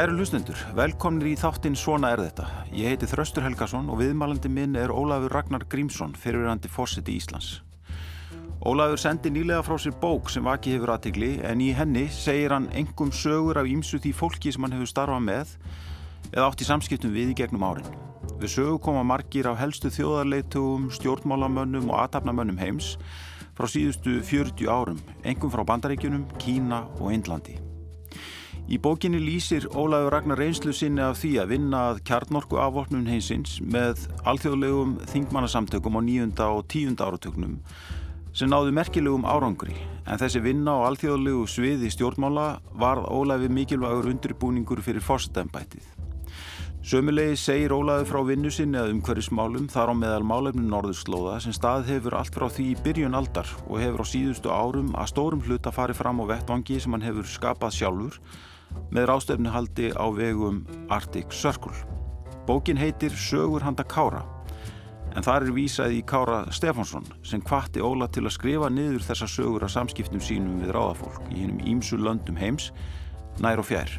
Kæru hlustendur, velkomnir í þáttinn Svona er þetta. Ég heiti Þraustur Helgason og viðmælandi minn er Ólafur Ragnar Grímsson, fyrirverandi fórseti Íslands. Ólafur sendi nýlega frá sér bók sem vaki hefur aðtegli en í henni segir hann engum sögur af ímsu því fólki sem hann hefur starfað með eða átt í samskiptum við í gegnum árin. Við sögu koma margir af helstu þjóðarleitugum, stjórnmálamönnum og aðtapnamönnum heims frá síðustu 40 árum, engum frá Bandaríkjunum, Kína og Indlandi. Í bókinni lýsir Ólaður Ragnar reynslu sinni af því að vinna að kjarnorku afvopnum heimsins með alþjóðlegum þingmannasamtökum á nýjunda og tíunda áratöknum sem náðu merkilegum árangri en þessi vinna á alþjóðlegu sviði stjórnmála varð Ólaði mikilvægur undirbúningur fyrir fórsetæmbætið. Sömulegi segir Ólaði frá vinnu sinni að umhverjusmálum þar á meðal málefnum norðurslóða sem stað hefur allt frá því í byrjun aldar og hefur á síðustu árum að stórum hluta farið fram á vettvangi sem hann hefur skapað sjálfur með rástefnuhaldi á vegum Arctic Circle. Bókin heitir Sögur handa Kára en það er vísað í Kára Stefánsson sem kvatti Óla til að skrifa niður þessa sögur af samskiptum sínum við ráðafólk í hennum ímsu löndum heims, nær og fjær.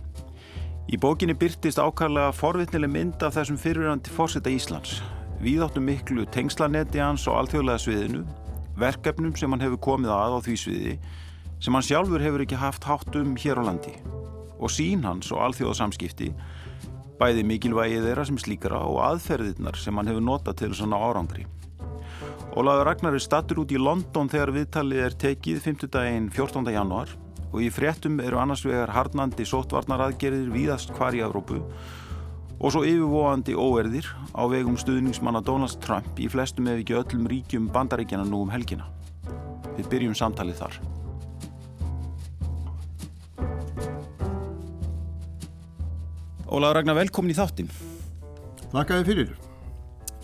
Í bókinni byrtist ákvæmlega forvitnileg mynd af þessum fyrirverandi fórseta Íslands, víðáttum miklu tengslanetti hans og alþjóðlega sviðinu, verkefnum sem hann hefur komið að á því sviði sem hann sjálfur hefur ekki haft hátt um hér á landi og sín hans og alþjóðasamskipti bæði mikilvægið þeirra sem slíkara og aðferðirnar sem hann hefur notað til svona árangri. Ólaður Ragnar er stattur út í London þegar viðtalið er tekið 5. daginn 14. januar og í fréttum eru annars vegar harnandi sóttvarnaraðgerðir víðast hvar í Evrópu og svo yfirvóandi óerðir á vegum stuðningsmanna Donald Trump í flestum ef ekki öllum ríkjum bandaríkjana nú um helgina. Við byrjum samtalið þar. Ólaður Ragnar, velkomin í þáttin. Þakkaði fyrir.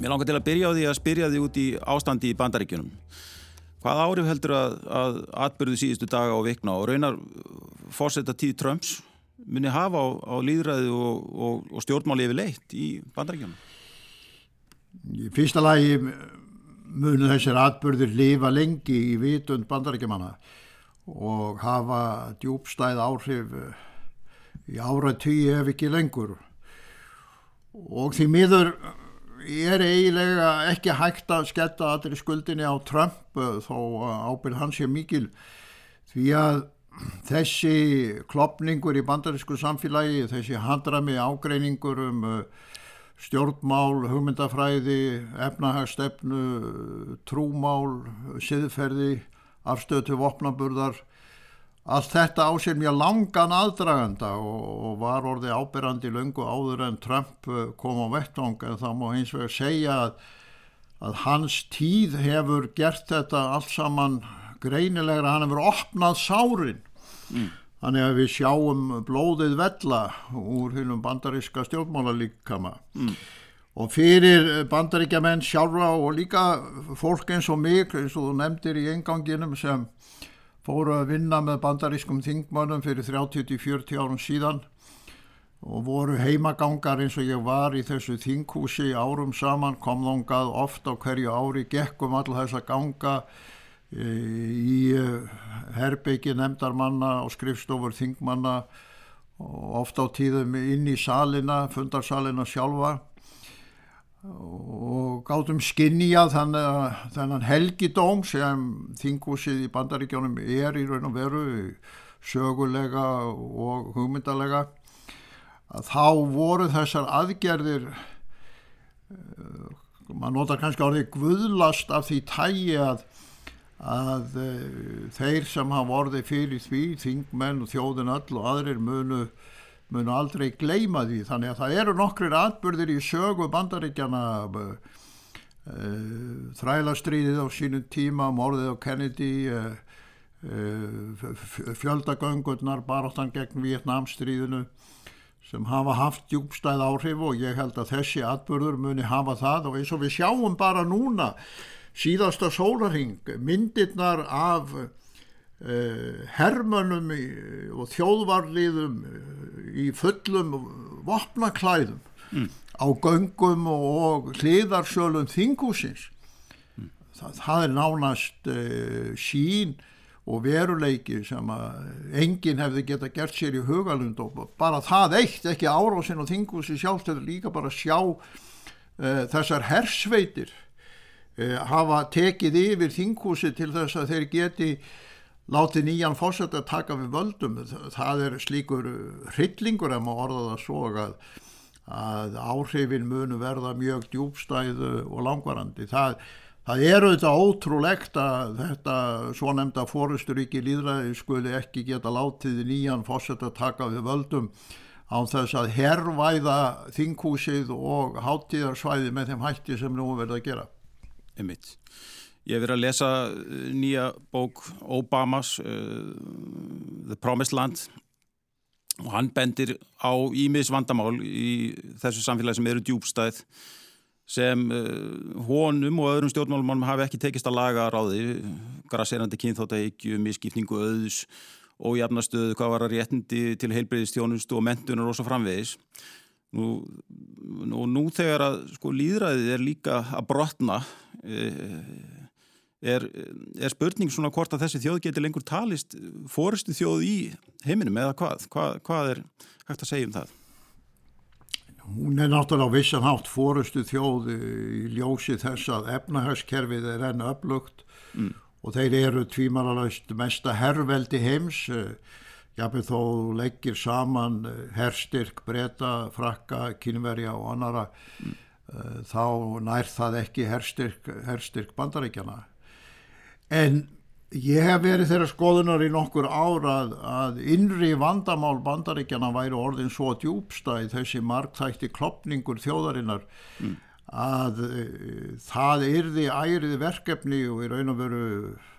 Mér langar til að byrja á því að spyrja því út í ástandi í bandaríkjunum. Hvað árif heldur að, að atbyrðu síðustu daga og vikna og raunar fórsetta tíð Trumps muni hafa á, á líðræði og, og, og stjórnmáli yfir leitt í bandaríkjunum? Í fyrsta lagi munu þessir atbyrðir lifa lengi í vitund bandaríkjumanna og hafa djúbstæð áhrif í ára tíu ef ekki lengur. Og því miður er eiginlega ekki hægt að sketta allir skuldinni á Trump eh, þó ábyrð hans er mikil. Því að þessi klopningur í bandarísku samfélagi, þessi handrami ágreiningur um eh, stjórnmál, hugmyndafræði, efnahagstefnu, trúmál, siðferði, afstöðu vopnaburðar Allt þetta á sér mjög langan aðdraganda og, og var orðið ábyrrandi lungu áður en Trump eh, kom á vettvang en þá má hins vegar segja að, að hans tíð hefur gert þetta allt saman greinilegra, hann hefur opnað sárin. Mm. Þannig að við sjáum blóðið vella úr húnum bandaríska stjórnmálarlíkama. Mm. Og fyrir bandaríkja menn sjálfra og líka fólk eins og mig, eins og þú nefndir í enganginum sem fóru að vinna með bandarískum þingmönnum fyrir 30-40 árum síðan og voru heimagangar eins og ég var í þessu þinghúsi árum saman, kom þóngað ofta á hverju ári, gekkum all þess að ganga e, í e, herbeiki nefndarmanna og skrifstofur þingmanna og ofta á tíðum inn í salina, fundarsalina sjálfa og gátum skinnja þannan helgidóm sem þingúsið í bandaríkjónum er í raun og veru sögulega og hugmyndalega að þá voru þessar aðgerðir uh, maður notar kannski árið guðlast af því tægi að, að uh, þeir sem hafa orðið fyrir því þingmenn og þjóðin öll og aðrir munu mun aldrei gleima því þannig að það eru nokkrir atbyrðir í sögu bandaríkjana uh, þrælastriðið á sínum tíma morðið á Kennedy uh, uh, fjöldagöngurnar baráttan gegn Vietnamstríðinu sem hafa haft djúbstæð áhrif og ég held að þessi atbyrður muni hafa það. Og eins og við sjáum bara núna síðasta sólarhing myndirnar af Uh, hermönum í, og þjóðvarliðum uh, í fullum vopnaklæðum mm. á göngum og hliðarsölum þingúsins mm. það, það er nánast uh, sín og veruleiki sem að enginn hefði geta gert sér í hugalund og bara það eitt, ekki árásin og þingusi sjálft, þetta líka bara sjá uh, þessar hersveitir uh, hafa tekið yfir þingusi til þess að þeir geti látið nýjan fórsett að taka við völdum, það er slíkur hryllingur ef maður orða það svo að, að áhrifin munu verða mjög djúbstæðu og langvarandi, það Það er auðvitað ótrúlegt að þetta svo nefnda fórusturíki líðræði skuli ekki geta látið nýjan fósett að taka við völdum án þess að herrvæða þinghúsið og háttíðarsvæði með þeim hætti sem nú verða að gera. Einmitt. Ég hef verið að lesa uh, nýja bók Obamas, uh, The Promised Land og hann bendir á ímis vandamál í þessu samfélagi sem eru djúbstæð sem uh, honum og öðrum stjórnmálum hafi ekki tekist að laga ráði, grasserandi kynþáttaeikju, misskipningu öðus og jafnastöðu hvað var að réttindi til heilbreyðistjónustu og mentunar og svo framvegis. Nú, nú, nú þegar að sko líðræðið er líka að brotna eh, er, er spurning svona hvort að þessi þjóð getur lengur talist fórustu þjóð í heiminum eða hvað? Hvað, hvað er hægt að segja um það? Hún er náttúrulega vissan hátt fórustu þjóð í ljósi þess að efnahagskerfið er enn upplugt mm. og þeir eru tvímaralaust mesta herrveldi heims. Jafnveg þó leggir saman herstyrk, breyta, frakka, kynverja og annara mm. þá nær það ekki herstyrk, herstyrk bandaríkjana. En Ég hef verið þeirra skoðunar í nokkur ára að, innri vandamál bandaríkjana væri orðin svo djúbstæð þessi margþætti klopningur þjóðarinnar mm. að e, það yrði ærið verkefni og í raun og veru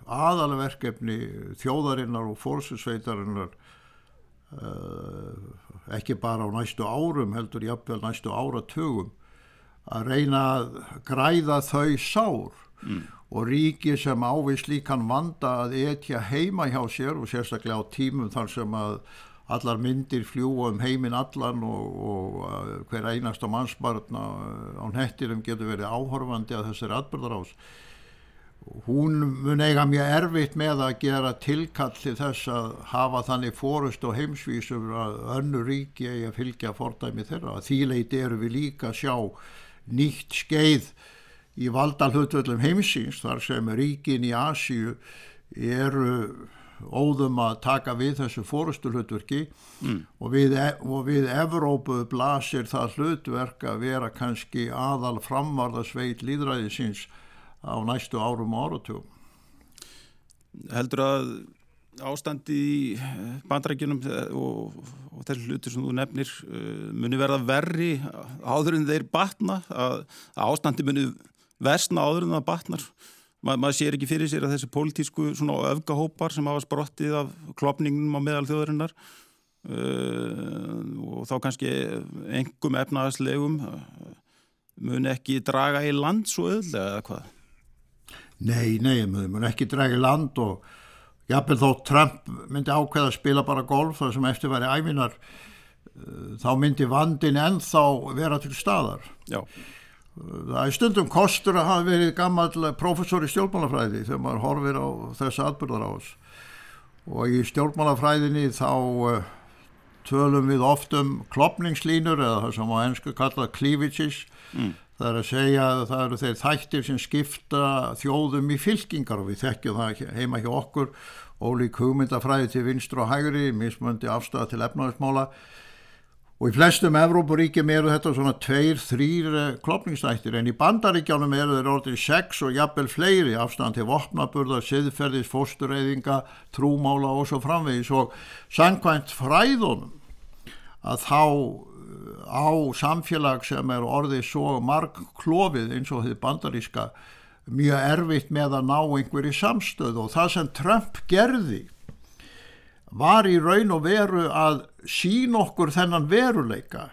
aðalega verkefni þjóðarinnar og fórsveistarinnar e, ekki bara á næstu árum heldur jafnvel næstu áratugum að reyna að græða þau sár mm og ríki sem ávist líkan vanda að etja heima hjá sér og sérstaklega á tímum þar sem að allar myndir fljúa um heiminn allan og, og hver einasta mannsbarn á nettirum getur verið áhorfandi að þessari atbyrðarás. Hún mun eiga mjög erfitt með að gera tilkall til þess að hafa þannig fórust og heimsvísum að önnu ríki eigi að fylgja fordæmi þeirra. Þýleiti eru við líka að sjá nýtt skeið í valda hlutvöldum heimsins þar sem ríkin í Asíu eru óðum að taka við þessu fórustu hlutverki mm. og, við, e, og við Evrópu blasir það hlutverk að vera kannski aðal framvarðasveit líðræðisins á næstu árum og áratugum. Heldur að ástandi í bandrækjunum og, og þessu hlutur sem þú nefnir uh, muni verða verri áður en þeir batna að, að ástandi muni versna áður en það batnar Ma, maður sér ekki fyrir sér að þessi pólitísku svona öfgahópar sem hafa sprottið af klopningum á meðal þjóðarinnar uh, og þá kannski engum efnaðslegum uh, mun ekki draga í land svo öðlega eða hvað? Nei, nei, mun ekki draga í land og jápil þó Trump myndi ákveða að spila bara golf þar sem eftir væri æfinar uh, þá myndi vandin ennþá vera til staðar. Já. Það er stundum kostur að hafa verið gammal professor í stjórnmálafræði þegar maður horfir á þessu atbyrðar á oss. Og í stjórnmálafræðinni þá uh, tölum við oft um klopningslínur eða það sem á ennsku kallað cleavages. Mm. það er að segja að það eru þeir þættir sem skipta þjóðum í fylkingar og við þekkjum það heima hjá okkur. Ólík hugmyndafræði til vinstur og hægri mismöndi afstæða til efnaðismála og í flestum Evrópuríkjum eru þetta svona tveir, þrýr eh, klopningsnættir en í bandaríkjánum eru þeir orðið sex og jafnvel fleiri afstand til vopnaburða, siðferðis, fóstureyðinga, trúmála og svo framvegis. Og sangkvæmt fræðunum að þá eh, á samfélag sem er orðið svo marg klófið eins og þið bandaríska mjög erfitt með að ná einhverju samstöð og það sem Trump gerði var í raun og veru að sín okkur þennan veruleika.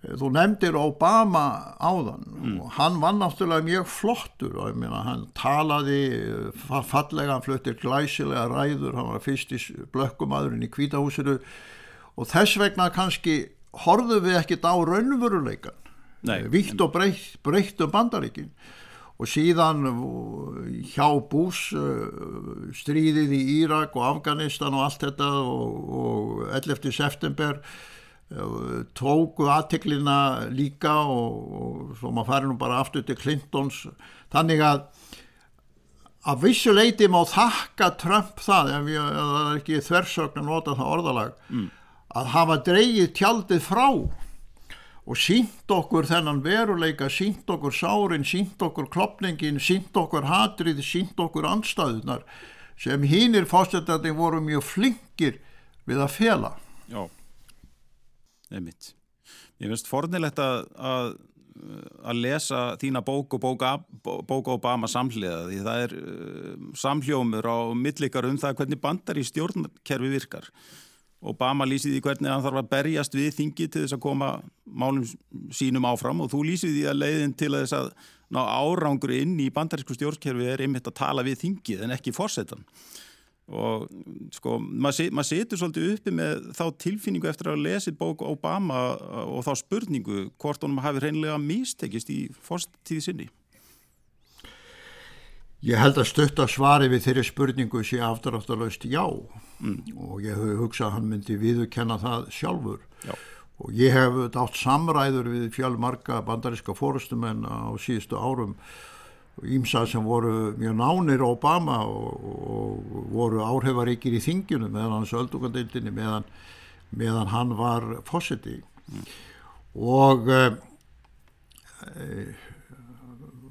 Þú nefndir Obama áðan mm. og hann var náttúrulega mjög flottur og ég meina hann talaði fallega, hann fluttir glæsilega ræður, hann var fyrst í blökkumadurinn í kvítahúsinu og þess vegna kannski horfðu við ekkit á raunveruleikan vitt og breytt, breytt um bandaríkin og síðan hjá Bús stríðið í Írak og Afganistan og allt þetta og, og 11. september tóku aðteklina líka og, og svo maður fari nú bara aftur til Clintons þannig að að vissu leiti má þakka Trump það ef það er ekki þversögn að nota það orðalag mm. að hafa dreyið tjaldið frá og sínt okkur þennan veruleika, sínt okkur sárin, sínt okkur klopningin, sínt okkur hatrið, sínt okkur anstæðunar sem hínir fórstættandi voru mjög flinkir við að fela. Já einmitt. Ég finnst fornilegt að, að, að lesa þína bók og bóka, bóka Obama samhliða því það er uh, samhljómur á millikar um það hvernig bandar í stjórnkerfi virkar. Obama lýsið í hvernig hann þarf að berjast við þingi til þess að koma málum sínum áfram og þú lýsið í að leiðin til að þess að ná árangur inn í bandarísku stjórnkerfi er einmitt að tala við þingið en ekki fórsetan og sko maður mað setur svolítið uppi með þá tilfinningu eftir að lesi bók Obama og þá spurningu hvort honum hafi reynilega mistekist í fórstíði sinni. Ég held að stötta svari við þeirri spurningu sé afturáttalöst já mm. og ég hef hugsað að hann myndi viðurkenna það sjálfur já. og ég hef dátt samræður við fjálmarka bandaríska fórustumenn á síðustu árum ímsa sem voru mjög nánir Obama og, og voru áhrifaríkir í þingjunu meðan hans öldugandildinni meðan, meðan hann var fósiti mm. og eh,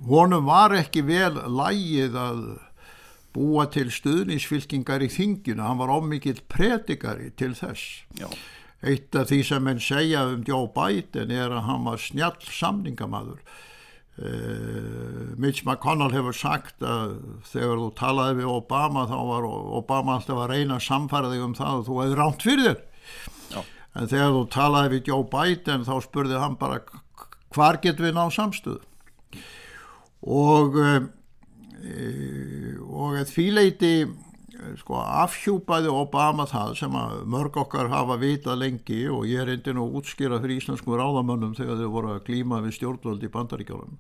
honum var ekki vel lægið að búa til stuðnisfylkingar í þingjunu, hann var ómikið predikari til þess. Já. eitt af því sem henn segja um Joe Biden er að hann var snjall samningamadur Uh, Mitch McConnell hefur sagt að þegar þú talaði við Obama þá var Obama alltaf að reyna að samfæra þig um það og þú hefði ránt fyrir þér. En þegar þú talaði við Joe Biden þá spurði hann bara hvar getur við náð samstöðu? Og uh, og því leiti sko afhjúpaði Obama það sem að mörg okkar hafa vitað lengi og ég er einnig nú útskýrað fyrir íslensku ráðamönnum þegar þau voru að glíma við stjórnvöld í bandaríkjónum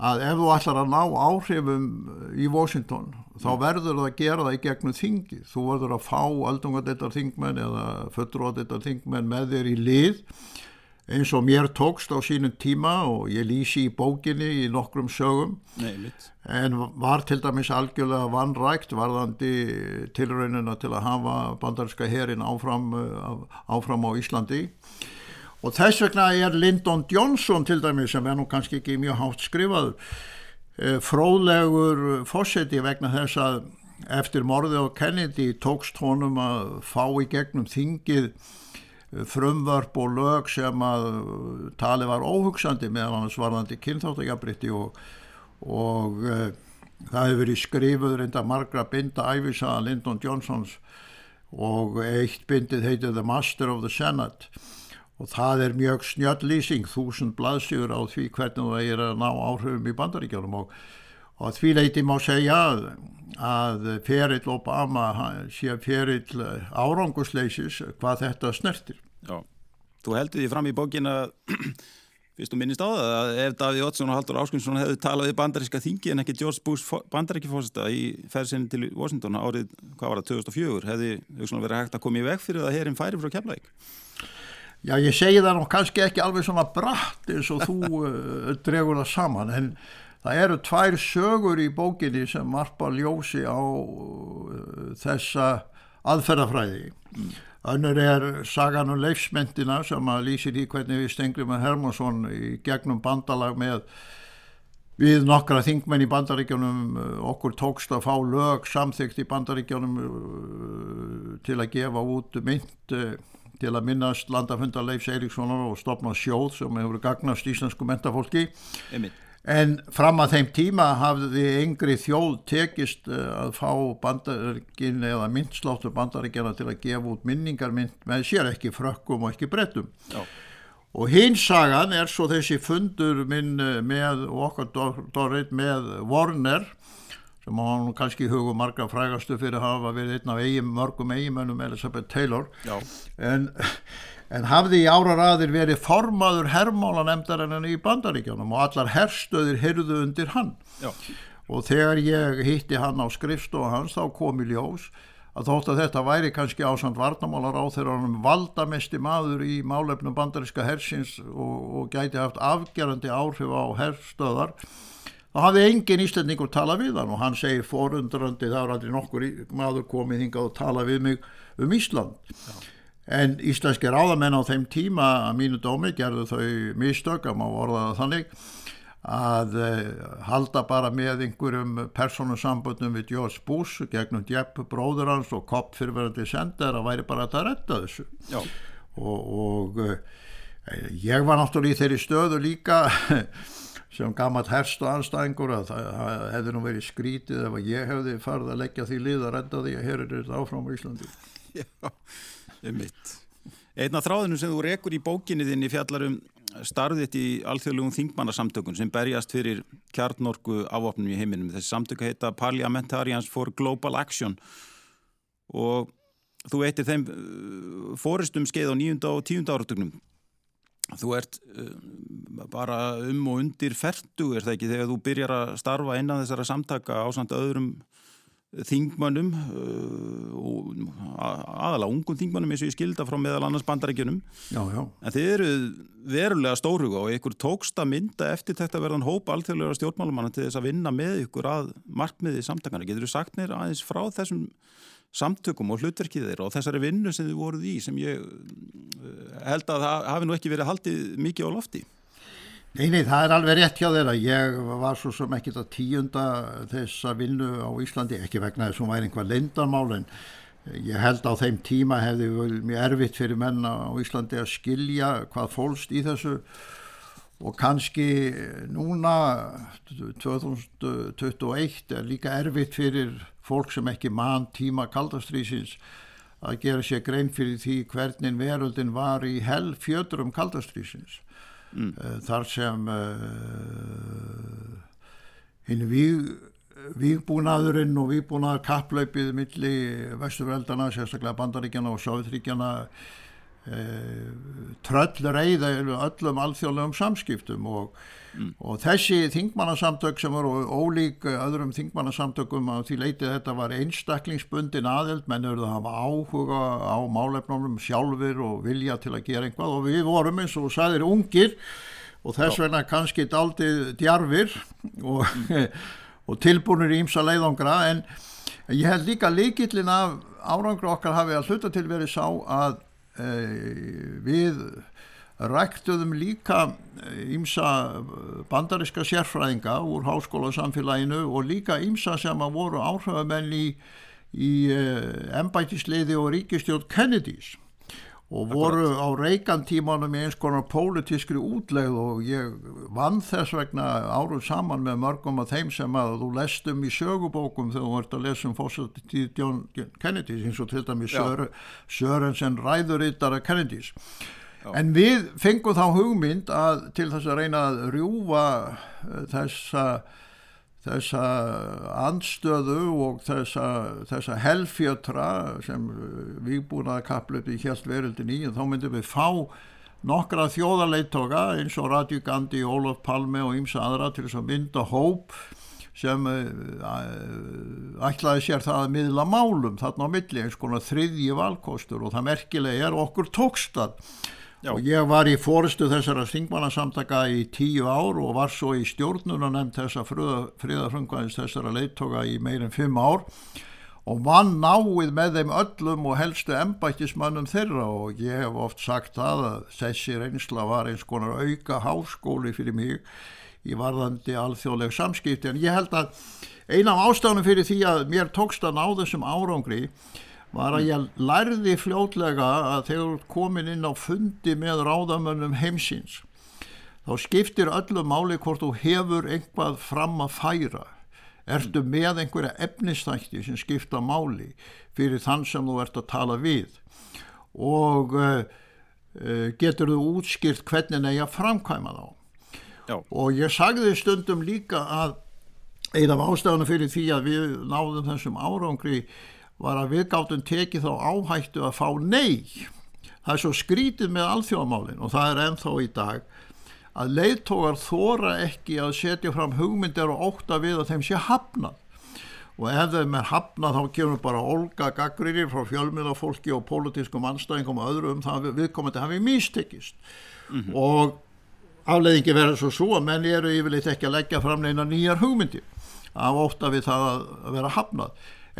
að ef þú ætlar að ná áhrifum í Washington þá verður það að gera það í gegnum þingi þú verður að fá aldungadettar þingmenn eða fötturódettar þingmenn með þér í lið eins og mér tókst á sínum tíma og ég lýsi í bókinni í nokkrum sögum. Nei, en var til dæmis algjörlega vannrækt varðandi tilraunina til að hafa bandarinska herin áfram, eh, áfram á Íslandi. Og þess vegna er Lyndon Johnson til dæmis sem er nú kannski ekki mjög hátt skrifaður eh, fróðlegur fósetti vegna þess að eftir morði á Kennedy tókst honum að fá í gegnum þingið frumvörp og lög sem að tali var óhugsandi meðan hans varðandi kynþáttajabritti og, og uh, það hefur verið skrifuð reynda margra binda æfisaða Lyndon Johnsons og eitt bindið heitið The Master of the Senate. Og það er mjög snjöld lýsing, þúsund blaðsjur á því hvernig það er að ná áhrifum í bandaríkjónum og, og því leiti má segja að, að ferill Obama sé ferill árangusleisis hvað þetta snertir. Já, þú heldur því fram í bókin að fyrst og minnist á það að ef Davíð Ottsson og Haldur Áskunnsson hefðu talað við bandaríska þingi en ekki George Bush bandaríkifósita í ferðsynni til Washington árið, hvað var það, 2004 hefði verið hægt að koma í veg fyrir að herin færi frá kemlaðik Já, ég segi það nú kannski ekki alveg svona bratt eins og þú uh, dregur það saman en það eru tvær sögur í bókinni sem varpa ljósi á uh, þessa aðferðafræði mm. Önnur er sagan um leifsmyndina sem að lýsir í hvernig við stenglum með Hermansson í gegnum bandalag með við nokkra þingmenn í bandaríkjónum okkur tókst að fá lög samþygt í bandaríkjónum uh, til að gefa út mynd uh, til að minnast landafundar Leifs Eiríkssonar og stopna sjóð sem hefur gagnast íslensku mentafólki. Einmitt en fram að þeim tíma hafði yngri þjóð tekist eh, að fá bandaríkin eða myndsláttur bandaríkjana til að gefa út minningarmynd með sér ekki frökkum og ekki brettum Já. og hins sagan er svo þessi fundur minn eh, með okkar dorrið með Warner sem hann kannski hugum marga frægastu fyrir að hafa verið einn af eigin, mörgum eiginmönnum Elizabeth Taylor. En, en hafði í ára raðir verið formaður herrmála nefndarinnan í bandaríkjónum og allar herrstöðir hyrðu undir hann. Já. og þegar ég hitti hann á skrifstofa hans þá kom í ljós að þótt að þetta væri kannski ásand varnamálar á þeirra hann valdamesti maður í málefnum bandaríska hersins og, og gæti haft afgerandi áhrif á herstöðar þá hafði engin íslendingur tala við hann og hann segir forundrandi það er aldrei nokkur maður komið hingað og tala við mig um Ísland Já. en íslenski ráðamenn á þeim tíma að mínu dómi gerðu þau mistökam á orðaða þannig að uh, halda bara með einhverjum persónusambundum við George Bush gegnum Jepp bróður hans og Kopp fyrirverðandi sender að væri bara að retta þessu Já. og, og uh, ég var náttúrulega í þeirri stöðu líka sem gammalt herst og anstæðingur að það, hefði nú verið skrítið ef ég hefði farið að leggja því lið að redda því að hér er þetta áfram á Íslandi Já, ég mitt Einna þráðinu sem þú rekur í bókinni þinn í fjallarum starðið í alþjóðlegum þingmannasamtökun sem berjast fyrir kjarnorku afvopnum í heiminum. Þessi samtöku heita Parliamentarians for Global Action og þú eittir þeim uh, fóristum skeið á nýjunda og tíunda áratögnum. Þú ert uh, bara um og undir ferdu, er það ekki, þegar þú byrjar að starfa innan þessara samtaka á samt öðrum þingmannum uh, og aðalega ungum þingmannum eins og ég skilda frá meðal annars bandarækjunum en þið eru verulega stóruga og ykkur tókst að mynda eftir þetta verðan hóp alþjóðlega stjórnmálumanna til þess að vinna með ykkur að markmiði samtakana. Getur þú sagt mér aðeins frá þessum samtökum og hlutverkið þeirra og þessari vinnu sem þið voruð í sem ég uh, held að það hafi nú ekki verið haldið mikið á lofti? Nei, nei, það er alveg rétt hjá þeirra. Ég var svo sem ekkit að tíunda þessa vinnu á Íslandi, ekki vegna þess að hún væri einhvað leindarmál, en ég held á þeim tíma hefði mjög erfitt fyrir menna á Íslandi að skilja hvað fólst í þessu og kannski núna 2021 er líka erfitt fyrir fólk sem ekki mann tíma kaldastrýsins að gera sér grein fyrir því hvernig veröldin var í hel fjöturum kaldastrýsins mm. þar sem hinn víg vígbúnaðurinn og vígbúnaðar kapplaupið millir vestuveldana, sérstaklega bandaríkjana og sjóðuríkjana e, tröll reyða öllum alþjóðlegum samskiptum og Mm. og þessi þingmannasamtök sem voru ólík öðrum þingmannasamtökum að því leitið þetta var einstaklingsbundin aðeld menn eruð að hafa áhuga á málefnum sjálfur og vilja til að gera einhvað og við vorum eins og sæðir ungir og þess vegna kannski daldið djarfir og, mm. og tilbúinir ímsa leiðangra en ég held líka líkillin af árangur okkar hafi að hluta til verið sá að við ræktuðum líka ímsa eh, eh, bandariska sérfræðinga úr háskólasamfélaginu og líka ímsa sem að voru áhrifamenn í, í embætisleiði eh, og ríkistjóð Kennedys og voru Akkurat. á reikantímanum í eins konar pólitískri útlegð og ég vann þess vegna áruð saman með mörgum af þeim sem að þú lestum í sögubókum þegar þú vart að lesa um fórsættíð John Kennedys eins og til dæmis Sörensen ræðurittara Kennedys Já. En við fengum þá hugmynd að til þess að reyna að rjúfa eh, þessa, þessa andstöðu og þessa, þessa helfjötra sem við búin að kapla upp í hjælt veröldin í þá myndum við fá nokkra þjóðarleittoga eins og Radju Gandhi, Ólaf Palme og ýmsa aðra til þess að mynda hóp sem eh, ætlaði sér það að miðla málum þarna á milli eins konar þriðji valkostur. Og það merkilega er okkur tókstað Já. og ég var í fórstu þessara þingmannasamtaka í tíu ár og var svo í stjórnuna nefnt þessa friðafröngvæðins þessara leittoga í meirin fimm ár og vann náið með þeim öllum og helstu embættismannum þeirra og ég hef oft sagt það að þessi reynsla var eins konar auka háskóli fyrir mig í varðandi alþjóðleg samskipti en ég held að eina af ástafnum fyrir því að mér tókst að ná þessum árangri var að ég lærði fljótlega að þegar komin inn á fundi með ráðamönnum heimsins þá skiptir öllu máli hvort þú hefur einhvað fram að færa. Ertu með einhverja efnistækti sem skipta máli fyrir þann sem þú ert að tala við? Og uh, getur þú útskýrt hvernig neyja framkvæma þá? Já. og ég sagði stundum líka að Einn af ástæðanum fyrir því að við náðum þessum árangri var að við gáttum tekið þá áhættu að fá nei. Það er svo skrítið með alþjóðamálinn og það er ennþá í dag að leiðtógar þóra ekki að setja fram hugmyndir og óta við að þeim sé hafnað. Og ef þeim er hafnað þá kemur bara olga gaggrinir frá fjölmiðlafólki og pólitískum anstæðingum og öðru um það viðkomandi hafi místekist. Mm -hmm. Og afleiðingi verður svo svo að menni eru yfirleitt ekki að leggja fram neina nýjar hugmyndir af óta við það að vera hafnað.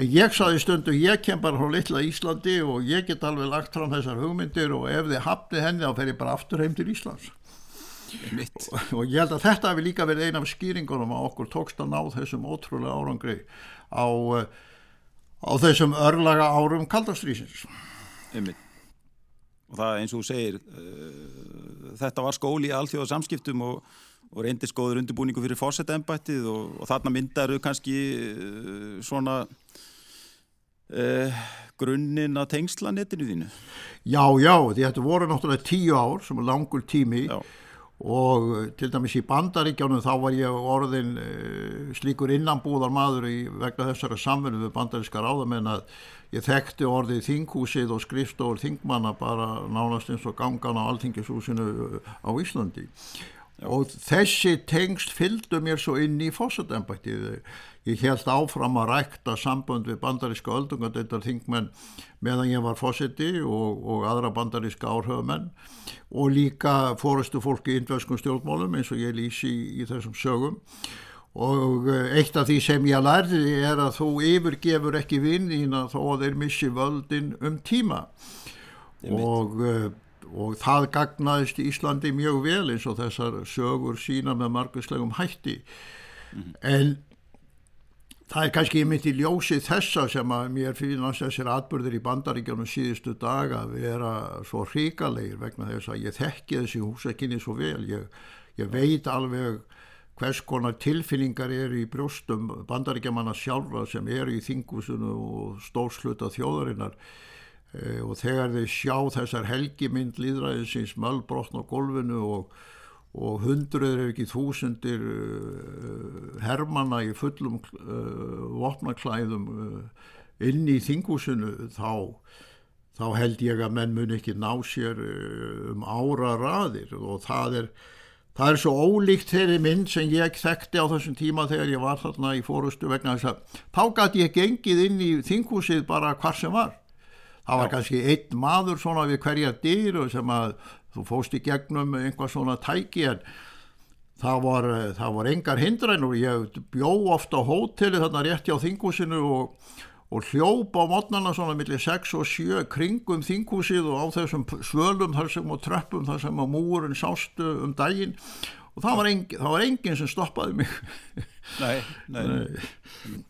En ég saði stundu, ég kem bara frá litla Íslandi og ég get alveg lagt fram þessar hugmyndir og ef þið hafnið henni þá fer ég bara aftur heim til Íslands. Og, og ég held að þetta hefur líka verið eina af skýringunum að okkur tókst að ná þessum ótrúlega árangri á, á þessum örlaga árum kaldastrýsins. Einmitt og það eins og þú segir uh, þetta var skóli í alþjóða samskiptum og, og reyndis góður undirbúningu fyrir fórsetembættið og, og þarna myndaru kannski uh, svona uh, grunninn að tengsla netinu þínu Já, já, því þetta voru náttúrulega tíu ár sem er langur tími já. og til dæmis í bandaríkjánum þá var ég orðin slíkur innanbúðar maður í vegna þessara samfunni við bandaríska ráðamenn að Ég þekkti orðið þinghúsið og skrifstofur þingmanna bara nánast eins og gangan á alþingishúsinu uh, á Íslandi. Já. Og þessi tengst fylgdu mér svo inn í fósatembættið. Ég held áfram að rækta sambund við bandaríska öldungadeitar þingmenn meðan ég var fósiti og, og aðra bandaríska áhrifamenn og líka fórustu fólki í indveskum stjórnmálum eins og ég lýsi í, í þessum sögum. Og eh, eitt af því sem ég lærði er að þú yfirgefur ekki vinnina þó að þeir missi völdin um tíma. Og, eh, og það gagnaðist í Íslandi mjög vel eins og þessar sögur sína með marguslegum hætti mm. en það er kannski mitt í ljósi þessa sem að mér finnast þessir atbyrðir í bandaríkjónum síðustu dag að vera svo hríkalegir vegna þess að ég þekki þessi húsakinni svo vel ég, ég veit alveg hvers konar tilfinningar eru í brjóstum bandaríkjamanna sjálfa sem eru í þingusunu og stórsluta þjóðarinnar og þegar þeir sjá þessar helgimynd líðræðisins mölbrotn á golfinu og, og hundruður ef ekki þúsundir uh, hermanna í fullum uh, vopnaklæðum uh, inn í þingusinu þá þá held ég að menn mun ekki ná sér um ára raðir og það er Það er svo ólíkt þeirri mynd sem ég þekkti á þessum tíma þegar ég var þarna í fórustu vegna þess að þá gæti ég gengið inn í þinghúsið bara hvar sem var. Það var kannski einn maður svona við hverja dyr og sem að þú fóst í gegnum einhvað svona tæki en það var, það var engar hindræn og ég bjó ofta á hóteli þarna rétt hjá þinghúsinu og og hljópa á mótnarna svona millir 6 og 7 kringum þinghúsið og á þessum svölum þar sem og tröppum þar sem að múurinn sástu um daginn. Og það var engin, það var engin sem stoppaði mig. Nei, nei, nei.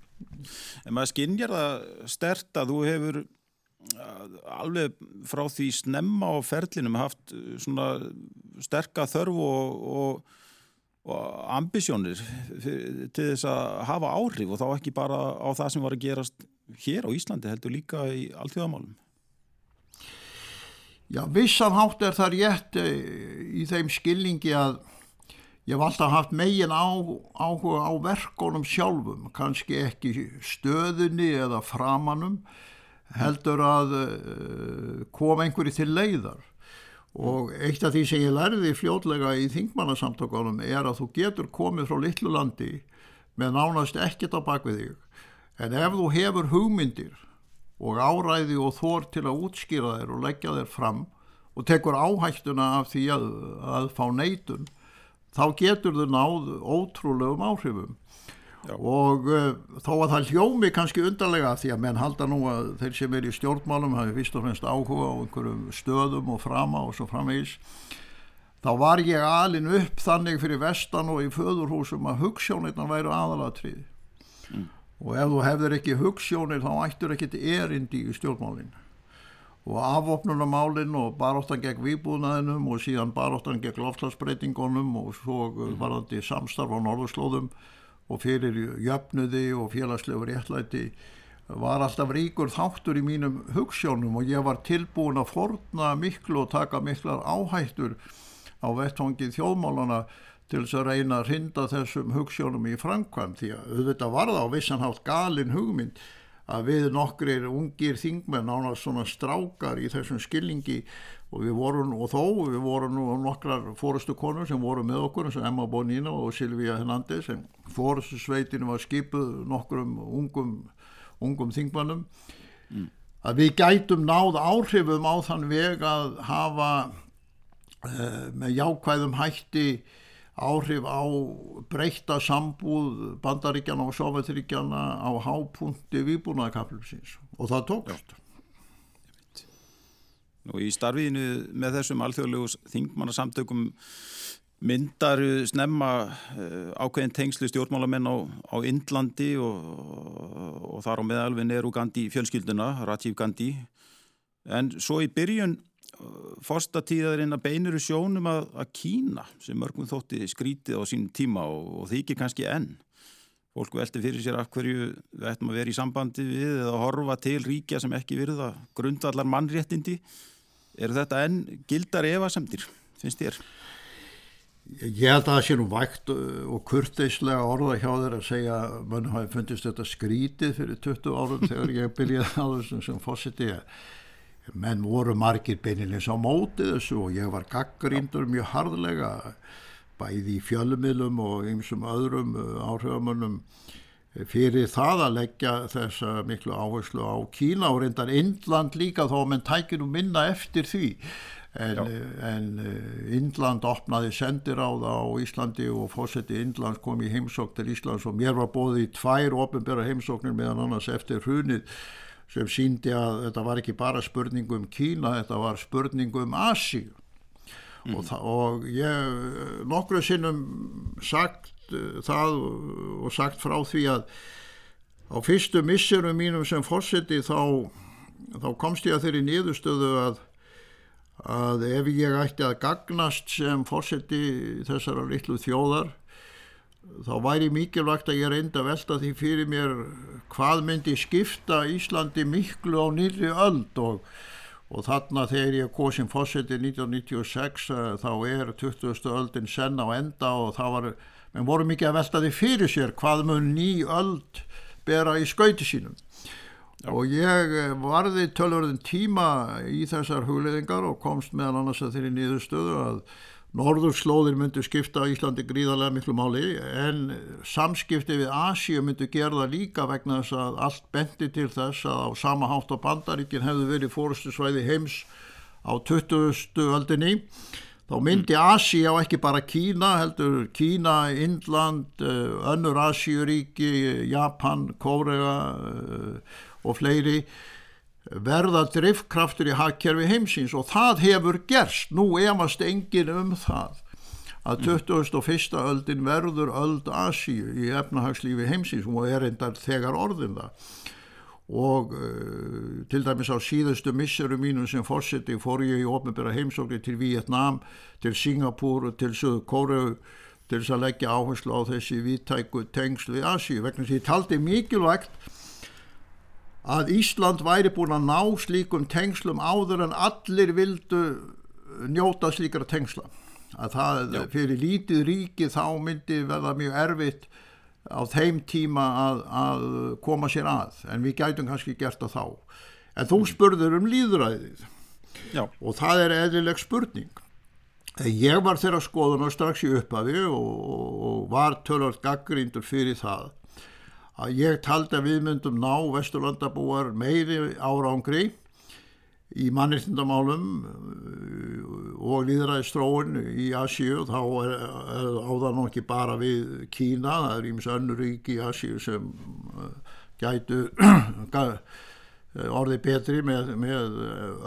En maður skinnjar það stert að þú hefur alveg frá því snemma á ferlinum haft svona sterka þörf og, og og ambisjónir til þess að hafa áhrif og þá ekki bara á það sem var að gerast hér á Íslandi heldur líka í alltíðamálum Já, vissan hátt er það rétt eh, í þeim skilningi að ég hef alltaf haft megin á, áhuga á verkonum sjálfum, kannski ekki stöðunni eða framanum, heldur að uh, koma einhverju til leiðar. Og eitt af því sem ég lærði fljótlega í þingmannasamtökunum er að þú getur komið frá litlu landi með nánast ekkert á bakvið þig En ef þú hefur hugmyndir og áræði og þór til að útskýra þér og leggja þér fram og tekur áhættuna af því að, að fá neitun, þá getur þau náð ótrúlegum áhrifum. Já. Og uh, þó að það hljómi kannski undarlega því að menn halda nú að þeir sem er í stjórnmálum hafi fyrst og fremst áhuga á einhverjum stöðum og frama og svo framvegis, þá var ég alin upp þannig fyrir vestan og í föðurhúsum að hugssjónirna væru aðalatriði. Mm og ef þú hefur ekki hugssjónir þá ættur ekkit erindi í stjórnmálinn og afvopnunamálinn og baróttan gegn výbúnaðinum og síðan baróttan gegn lofslagsbreytingunum og svo mm. varandi samstarf á norðurslóðum og fyrir jöfnuði og félagslegu réttlæti var alltaf ríkur þáttur í mínum hugssjónum og ég var tilbúin að forna miklu og taka miklar áhættur á vettfangið þjóðmálana til þess að reyna að rinda þessum hugssjónum í framkvæm því að auðvitað var það á vissanhátt galin hugmynd að við nokkrir ungir þingmenn ánast svona strákar í þessum skilningi og við vorum, og þó við vorum nú nokkrar fórustu konur sem voru með okkur eins og Emma Bonino og Silvíja Hernandez en fórustu sveitinu var skipuð nokkrum ungum, ungum þingmannum mm. að við gætum náð áhrifum á þann veg að hafa uh, með jákvæðum hætti áhrif á breyta sambúð bandaríkjana og sovjetiríkjana á hápunkti výbúnaðakaflumsins og það tókst. Nú í starfiðinu með þessum alþjóðlegu þingmannasamtökum myndar snemma uh, ákveðin tengslu stjórnmálamenn á, á Indlandi og, og þar á meðalvin eru Gandhi fjölskylduna, Rajiv Gandhi. En svo í byrjun fórstatíðarinn að beinuru sjónum að, að Kína sem mörgum þótti skrítið á sínum tíma og, og þykir kannski enn. Fólk velti fyrir sér af hverju við ættum að vera í sambandi við eða horfa til ríkja sem ekki virða grundvallar mannréttindi. Er þetta enn gildar evasemdir, finnst þér? Ég held að það sé nú vægt og kurteislega orða hjá þeir að segja að mann hafi fundist þetta skrítið fyrir 20 árum þegar ég byrjaði á þessum sem fósiti að menn voru margir beinilins á mótið þessu og ég var gaggríndur mjög harðlega bæði í fjölumilum og einsum öðrum uh, áhrifamönnum fyrir það að leggja þessa miklu áherslu á Kína og reyndar Indland líka þó að menn tækir nú minna eftir því. En, en uh, Indland opnaði sendiráða á Íslandi og fósetti Indlands kom í heimsók til Íslands og mér var bóðið í tvær ofinbæra heimsóknir meðan annars eftir hrunið sem síndi að þetta var ekki bara spurningu um Kína, þetta var spurningu um Asíu mm. og, og ég nokkru sinnum sagt uh, það og sagt frá því að á fyrstu missurum mínum sem fórseti þá, þá komst ég að þeirri niðurstöðu að að ef ég ætti að gagnast sem fórseti þessara litlu þjóðar þá væri mikilvægt að ég reynda að velta því fyrir mér hvað myndi skipta Íslandi miklu á nýri öld og, og þarna þegar ég sem fósetti 1996 þá er 20. öldin senn á enda og það var, menn voru mikið að velta því fyrir sér hvað mun ný öld bera í skauti sínum Já. og ég varði tölverðin tíma í þessar hugleðingar og komst meðal annars að þeirri nýðustöðu að Norðurslóðir myndu skipta Íslandi gríðarlega miklu máli en samskipti við Asíu myndu gerða líka vegna þess að allt bendi til þess að á sama hátt á bandaríkin hefðu verið fórustu svæði heims á 20. öldinni. Þá myndi mm. Asíu á ekki bara Kína, heldur Kína, Indland, eh, önnur Asíuríki, Japan, Kórea eh, og fleiri verða driftkraftur í hagkerfi heimsins og það hefur gerst, nú emast engin um það að 21. öldin verður öld Asíu í efnahagslífi heimsins. Og er endar þegar orðin það. Og uh, til dæmis á síðustu misseru mínu sem fórseti fór ég í ofnbæra heimsókni til Vietnám, til Singapúr, til Suðu Kóru til þess að leggja áherslu á þessi viðtæku tengsl við Asíu. Vegna því taldi mikilvægt að Ísland væri búin að ná slíkum tengslum áður en allir vildu njóta slíkara tengsla að það Já. fyrir lítið ríki þá myndi verða mjög erfitt á þeim tíma að, að koma sér að en við gætum kannski gert það þá en þú mm. spurður um líðræðið Já. og það er eðlileg spurning ég var þeirra skoðun og strax í upphafi og, og var tölvart gaggrindur fyrir það að ég taldi að við myndum ná vesturlandabúar meiri árangri í mannirtindamálum uh, og líðræðistróun í Asíu. Þá er, er áðan ekki bara við Kína, það er íms önnur rík í Asíu sem uh, gætu orði betri með, með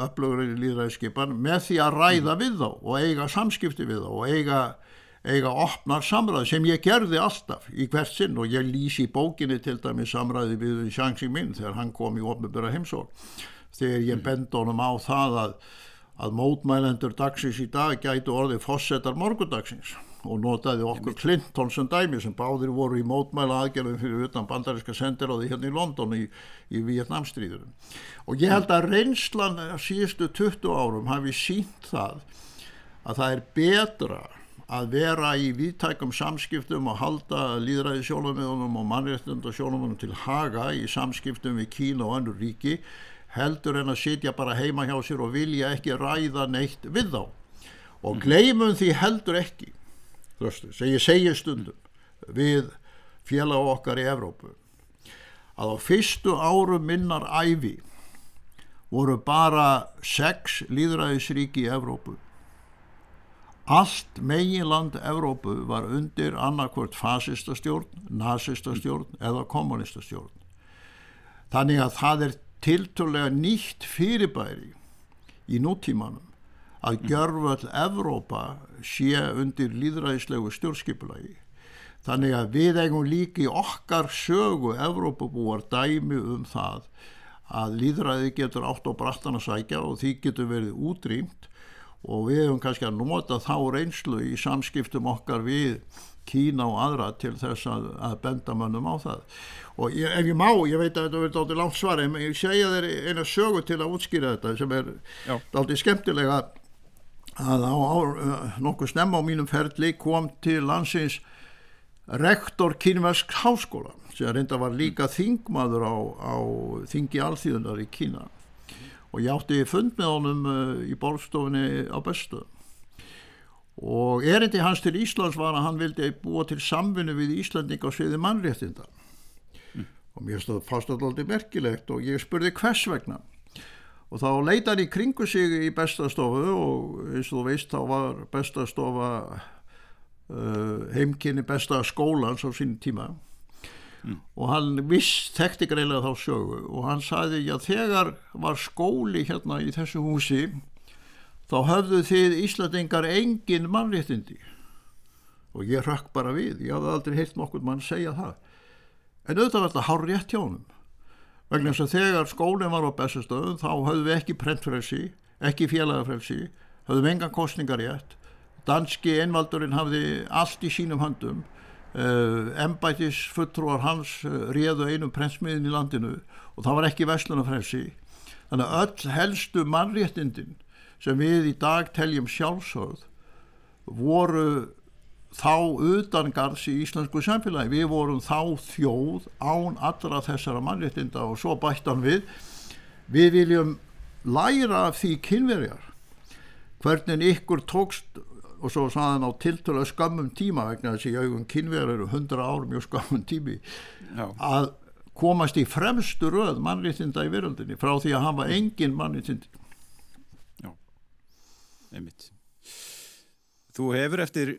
upplögrið líðræðskipan með því að ræða við þá og eiga samskipti við þá og eiga eiga opnar samræði sem ég gerði alltaf í hvert sinn og ég lýsi í bókinni til dæmi samræði við Shanxi Min þegar hann kom í ofnbjörra heimsók þegar ég mm. bend honum á það að, að mótmælendur dagsins í dag gætu orðið fossetar morgundagsins og notaði okkur Clinton sem dæmi sem báðir voru í mótmæla aðgerðum fyrir utan bandaríska sendiráði hérna í London í, í Vietnamstríðurum og ég held að reynslan síðustu 20 árum hafi sínt það að það er betra að vera í viðtækum samskiptum og halda líðræði sjónumöðunum og mannréttund og sjónumöðunum til haga í samskiptum við Kína og annur ríki heldur en að sitja bara heima hjá sér og vilja ekki ræða neitt við þá. Og gleymum því heldur ekki sem ég segi stundum við félag okkar í Evrópu að á fyrstu árum minnar æfi voru bara sex líðræðisríki í Evrópu allt meginland Evrópu var undir annarkvört fasistastjórn, nazistastjórn eða kommunistastjórn þannig að það er tilturlega nýtt fyrirbæri í nútímanum að gjörföll Evrópa sé undir líðræðislegu stjórnskipulagi. Þannig að við eigum líki okkar sögu Evrópabúar dæmi um það að líðræði getur átt á brattan að sækja og því getur verið útrýmt og við hefum kannski að nota þá reynslu í samskiptum okkar við Kína og aðra til þess að, að benda mönnum á það. Og ég, ef ég má, ég veit að þetta verður dátir langt svar en ég segja þeir eina sögu til að útskýra þetta sem er dátir skemmtilega að á, á nokkuð snemma á mínum ferli kom til landsins rektor kínversk háskóla sem reynda var líka þingmaður á, á þingi alþjóðunar í Kína og ég átti fund með honum uh, í bólstofinni á bestu. Og erindi hans til Íslands var að hann vildi búa til samvinni við Íslanding á sviði mannréttinda. Og mér stóð fast alltaf merkilegt og ég spurði hvers vegna. Og þá leitar í kringu sig í bestastofu og eins og þú veist þá var bestastofa uh, heimkynni besta skólans á sín tíma mm. og hann viss þekkti greilega þá sögu. Og hann sagði að þegar var skóli hérna í þessu húsi þá höfðu þið Íslandingar engin mannréttindi. Og ég rökk bara við, ég hafði aldrei heilt nokkur mann segja það. En auðvitað var þetta hár rétt hjá hann vegna þess að þegar skólinn var á bestastöðun þá höfðum við ekki prentfrelsi ekki félagafrelsi höfðum engan kostningar rétt danski einvaldurinn hafði allt í sínum handum uh, embætis fulltrúar hans uh, réðu einum prentsmiðin í landinu og það var ekki vestlunafrelsi þannig að öll helstu mannréttindin sem við í dag teljum sjálfsögð voru þá utangarðs í íslensku samfélagi. Við vorum þá þjóð án allra þessara mannréttinda og svo bættan við. Við viljum læra af því kynverjar hvernig ykkur tókst og svo saðan á tiltöla skammum tíma vegna þess að ég augum kynverjar eru hundra ár mjög skammum tími Já. að komast í fremstu röð mannréttinda í veröldinni frá því að hafa engin mannréttindi. Já, einmitt. Þú hefur eftir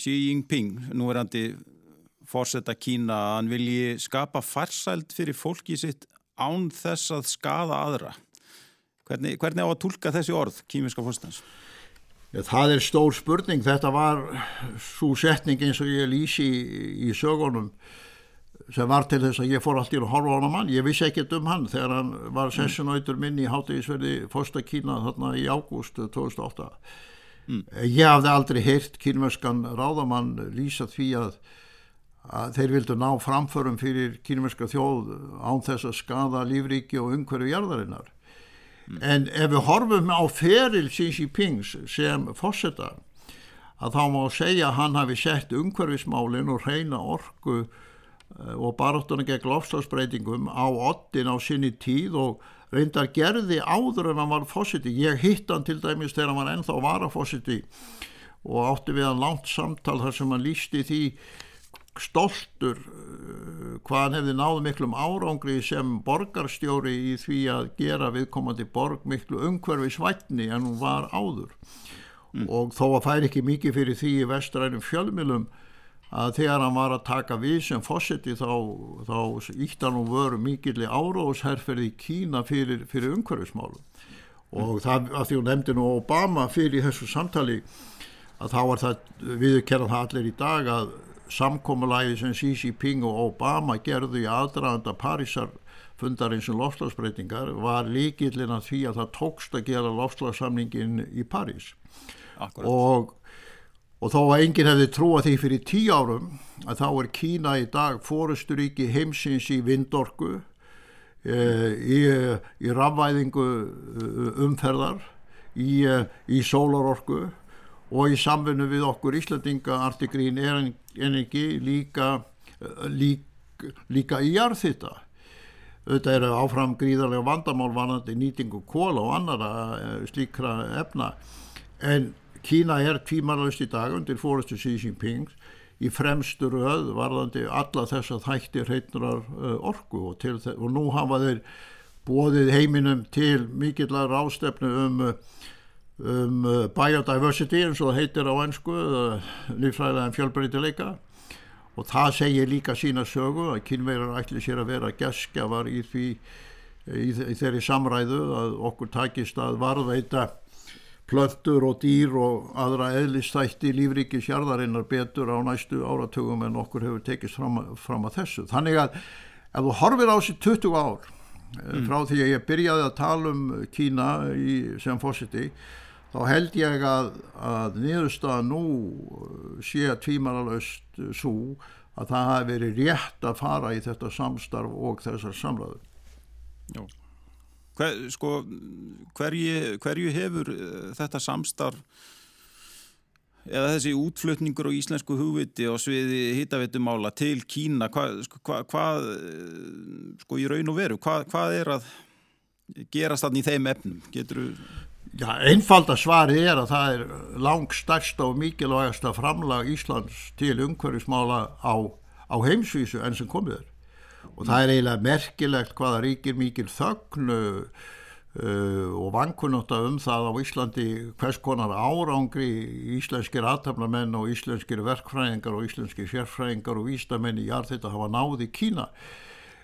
Xi Jinping, núverandi fórsetta Kína, að hann vilji skapa farsæld fyrir fólki sitt án þess að skada aðra. Hvernig, hvernig á að tólka þessi orð, kímiska fórstans? Það er stór spurning. Þetta var svo setning eins og ég lýsi í, í sögunum sem var til þess að ég fór allt í að horfa á hann mann. Ég vissi ekkert um hann þegar hann var mm. sessunautur minn í hátegisverði fórsta Kína þarna í ágúst 2008. Mm. Ég hafði aldrei heyrt kynverskan ráðamann lýsa því að, að þeir vildu ná framförum fyrir kynverska þjóð án þess að skada lífríki og umhverju jarðarinnar. Mm. En ef við horfum á feril Xi Jinping sem fósetta að þá má segja að hann hafi sett umhverfismálinn og reyna orgu eh, og baráttuna gegn lofslagsbreytingum á ottin á sinni tíð og reyndar gerði áður en hann var fósiti ég hitt hann til dæmis þegar hann var ennþá varafósiti og átti við hann langt samtal þar sem hann lísti því stoltur uh, hvað hann hefði náðu miklum árangri sem borgarstjóri í því að gera viðkomandi borg miklu umhverfi svætni en hún var áður mm. og þó að fær ekki mikið fyrir því í vestrænum fjölmilum að þegar hann var að taka við sem fósetti þá, þá ítt hann og voru mikilli áróðsherrferði í Kína fyrir, fyrir umhverfismálum og mm. það að því hún nefndi nú Obama fyrir þessu samtali að þá var það viðkerðan það allir í dag að samkómulægi sem Xi Jinping og Obama gerðu í aðdraðanda Parísar fundarins um lofslagsbreytingar var líkillin að því að það tókst að gera lofslagssamningin í París Akkurat. og Og þó að enginn hefði trúað því fyrir tíu árum að þá er Kína í dag fórusturíki heimsins í vindorku, e, í, í rafvæðingu e, umferðar, í, e, í sólarorku og í samfunnu við okkur Íslandinga Artigrín Energi líka, líka, líka í jarðhitta. Þetta eru áfram gríðarlega vandamál vanandi nýtingu kóla og annara eh, slíkra efna en Kína er tvímarlaust í dag undir fórustu Xi Jinping í fremstu röð varðandi alla þess að þættir heitnurar uh, orgu og, og nú hafa þeir bóðið heiminum til mikillar ástefnu um, um uh, biodiversity eins og það heitir á ennsku uh, lífræðilega fjölbreytileika og það segir líka sína sögu að kynveirar ætli sér að vera geskjafar í, því, í, í þeirri samræðu að okkur takist að varðveita plöntur og dýr og aðra eðlistætti lífriki sjarðarinnar betur á næstu áratugum en okkur hefur tekist fram, fram að þessu. Þannig að ef þú horfir á þessi 20 ár eh, mm. frá því að ég byrjaði að tala um Kína í, sem fósiti þá held ég að, að niðurstaða nú sé að tvímaralöst svo að það hafi verið rétt að fara í þetta samstarf og þessar samræður. Já. Hver, sko, hverju, hverju hefur eh, þetta samstarf eða þessi útflutningur á íslensku hugviti og sviði hittaveitumála til Kína hvað, sko, hvað eh, sko í raun og veru, hvað, hvað er að gerast þannig í þeim efnum? Getur þú... Já, einfalda svari er að það er langt stærsta og mikilvægasta framlag Íslands til umhverfismála á, á heimsvísu enn sem komið er. Og það er eiginlega merkilegt hvaða ríkir mikil þögnu uh, og vankunóta um það á Íslandi hvers konar árangri íslenskir aðtapnamenn og íslenskir verkfræðingar og íslenskir sérfræðingar og vístamenn í jarð þetta hafa náði Kína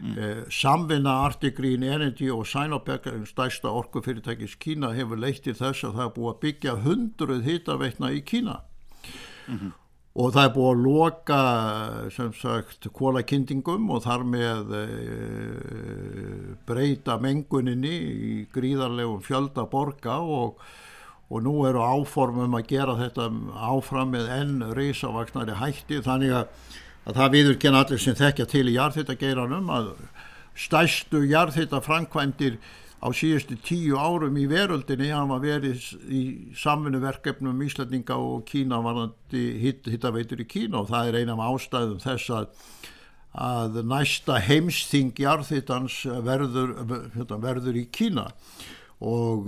mm. uh, samvinna Artigreen Energy og Sinopec stærsta orkufyrirtækis Kína hefur leitt til þess að það er búið að byggja hundruð hittaveitna í Kína. Mm -hmm og það er búið að loka sem sagt kólakindingum og þar með e, breyta menguninni í gríðarlegum fjölda borga og, og nú eru áformum að gera þetta áfram með enn reysavaksnari hætti. Þannig að, að það viður kenna allir sem þekkja til í jarðhittageiranum að stæstu jarðhitta framkvæmdir á síðustu tíu árum í veröldinni hafa verið í samfunnverkefnum Íslandinga og Kína hittaveitur í Kína og það er eina af ástæðum þess að, að næsta heimsþing jarðhittans verður, hérna, verður í Kína. Og,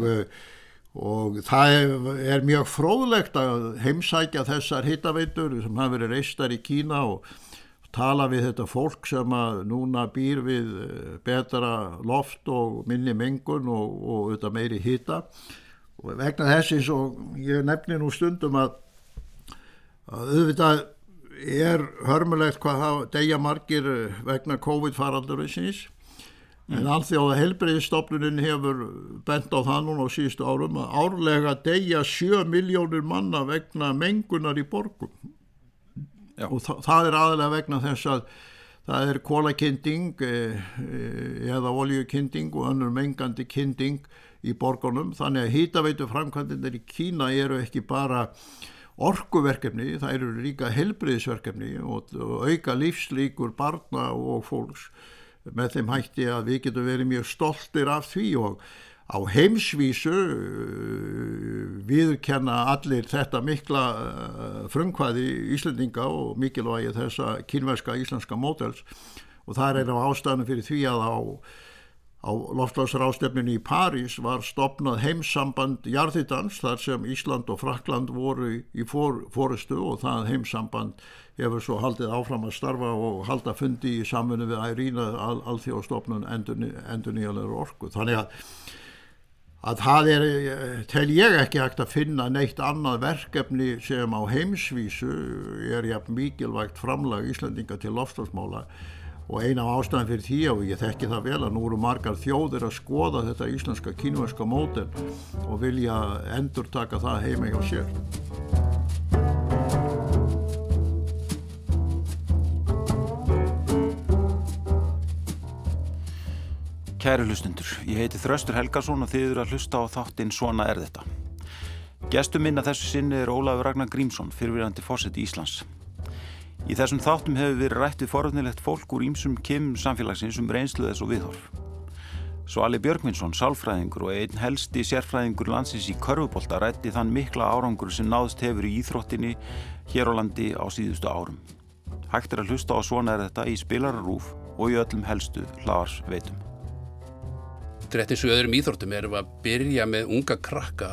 og það er mjög fróðlegt að heimsækja þessar hittaveitur sem hafa verið reistar í Kína og tala við þetta fólk sem að núna býr við eh, betra loft og minni mengun og, og þetta meiri hýta og vegna þessi svo ég nefni nú stundum að, að auðvitað er hörmulegt hvað það degja margir eh, vegna COVID-faraldurinsins mm. en allþjóða helbreyðistofnunin hefur bent á það núna á síðustu árum að árlega degja 7 miljónir manna vegna mengunar í borgum Já. og þa það er aðalega vegna þess að það er kólakinding eh, eh, eða oljukinding og önnur mengandi kinding í borgunum þannig að hýtaveitu framkvæmdinir í Kína eru ekki bara orkuverkefni, það eru líka helbriðsverkefni og, og auka lífslíkur barna og fólks með þeim hætti að við getum verið mjög stoltir af því og á heimsvísu uh, viðkenna allir þetta mikla uh, frumkvæði Íslandinga og mikilvægi þessa kynverska íslenska mótels og það er á ástæðinu fyrir því að á, á loftlagsrástefninu í París var stopnað heimsamband jarðitans þar sem Ísland og Frakland voru í for, fórustu og það heimsamband hefur svo haldið áfram að starfa og halda fundi í samfunni við Ærína al, alþjóðstofnun endur, nýjanlegur orku. Þannig að að það er, tel ég ekki hægt að finna neitt annað verkefni sem á heimsvísu er jafn mikilvægt framlag Íslandinga til lofstafsmála og eina af ástæðan fyrir því og ég þekki það vel að nú eru margar þjóðir að skoða þetta íslenska kínverska móten og vilja endur taka það heima hjá sér. Kæri hlustundur, ég heiti Þraustur Helgarsson og þið eru að hlusta á þáttinn Svona er þetta. Gestur minna þessu sinni er Ólafur Ragnar Grímsson, fyrirvirðandi fórsett í Íslands. Í þessum þáttum hefur við rættið foröfnilegt fólk úr ímsum kim samfélagsins um reynslu þess og viðhorf. Svali Björgvinsson, sálfræðingur og einn helsti sérfræðingur landsins í körfubólta rætti þann mikla árangur sem náðst hefur í íþróttinni hér á landi á síðustu árum. Hægt er að hlusta á svona er þetta í spilararúf og í öllum helstu hlaðarsveitum. Eins og öðrum íþróttum erum við að byrja með unga krakka.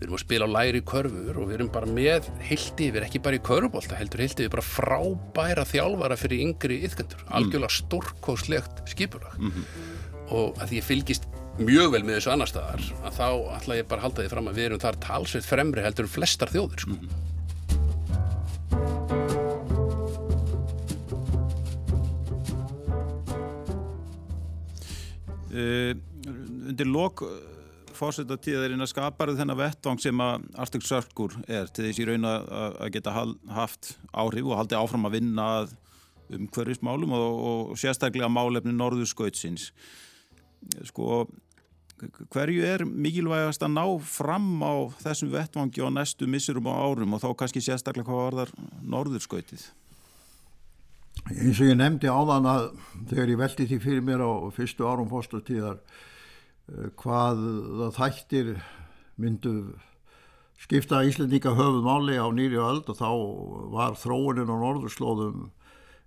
Við erum að spila á læri körfur og við erum bara með heilti yfir, ekki bara í körfubólta heldur heilti yfir bara frábæra þjálfara fyrir yngri yðgöndur, algjörlega stórkóslegt skipulag. Mm -hmm og að því ég fylgist mjög vel með þessu annar staðar að þá ætla ég bara að halda því fram að við erum þar talsveit fremri heldur um flestar þjóður sko. mm. uh, Undir lok eh, fórsetta tíðarinn að skaparu þennan vettvang sem að Arctic Circle er til þess í raun að geta haft áhrif og haldi áfram að vinna um hverjusmálum og, og sérstaklega málefni norðurskautsins sko hverju er mikilvægast að ná fram á þessum vettvangi á næstu missurum á árum og þá kannski sérstaklega hvað var þar norðurskautið? Eins og ég nefndi áðan að þegar ég veldi því fyrir mér á fyrstu árum fórstastíðar eh, hvað það þættir myndu skipta Íslandíka höfuð máli á nýri og öld og þá var þróunin á norðurslóðum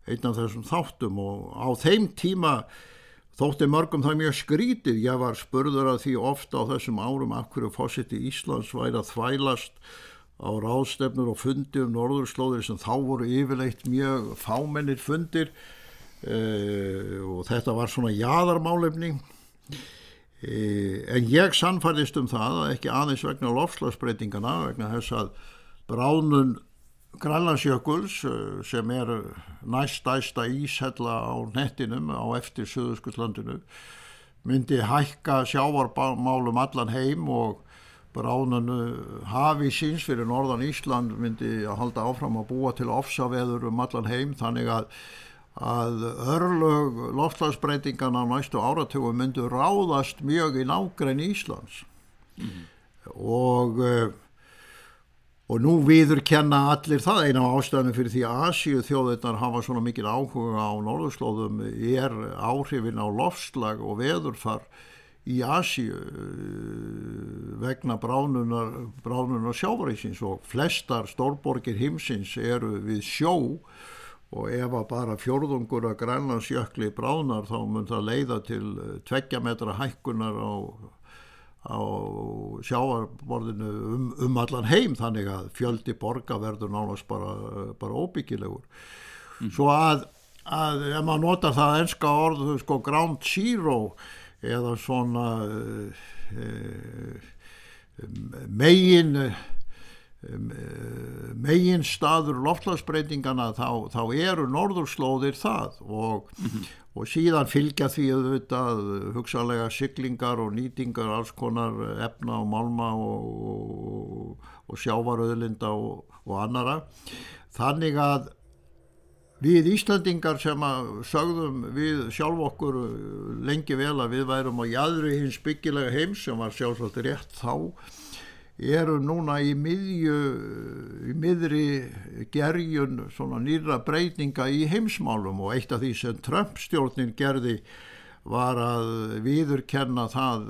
einn af þessum þáttum og á þeim tíma Þótti mörgum það mjög skrítið, ég var spurður að því ofta á þessum árum af hverju fósitt í Íslands væri að þvælast á ráðstefnur og fundi um norðurslóðir sem þá voru yfirleitt mjög fámennir fundir uh, og þetta var svona jæðarmálefning. Uh, en ég sannfæðist um það að ekki aðeins vegna lofslagsbreytingana, vegna þess að bránun Grænlandsjökuls eh, sem er næstæsta íshella á nettinum á eftir Suðurskullandinu myndi hækka sjávarmálum allan heim og bránunu hafi síns fyrir norðan Ísland myndi að halda áfram að búa til ofsaveður um allan heim þannig að, að örlög loftlagsbreytingarna á næstu áratugum myndu ráðast mjög í nágræn Íslands. Mm. og eh, Og nú viður kenna allir það. Eina á ástæðinu fyrir því að Asíu þjóðirnar hafa svona mikil áhuga á norðurslóðum er áhrifin á lofslag og veðurfar í Asíu eh, vegna bránunar, bránunar sjávarísins og flestar stórborgir himsins eru við sjó og ef að bara fjörðungur að grænlandsjökli bránar þá mun það leiða til tveggja metra hækkunar á á sjáarborðinu um, um allan heim þannig að fjöldi borga verður nánast bara, bara óbyggilegur mm. svo að, að ef maður notar það enska orðu sko ground zero eða svona e, e, megin megin staður loftlagsbreytingana þá, þá eru norðurslóðir það og, mm -hmm. og síðan fylgja því auðvitað hugsalega syklingar og nýtingar alls konar efna og malma og, og, og sjávaröðlinda og annara þannig að við Íslandingar sem að sögðum við sjálf okkur lengi vel að við værum á jæðri hins byggilega heims sem var sjálfsagt rétt þá eru núna í miðju í miðri gerjun svona nýra breytinga í heimsmálum og eitt af því sem Trump stjórnin gerði var að viðurkenna það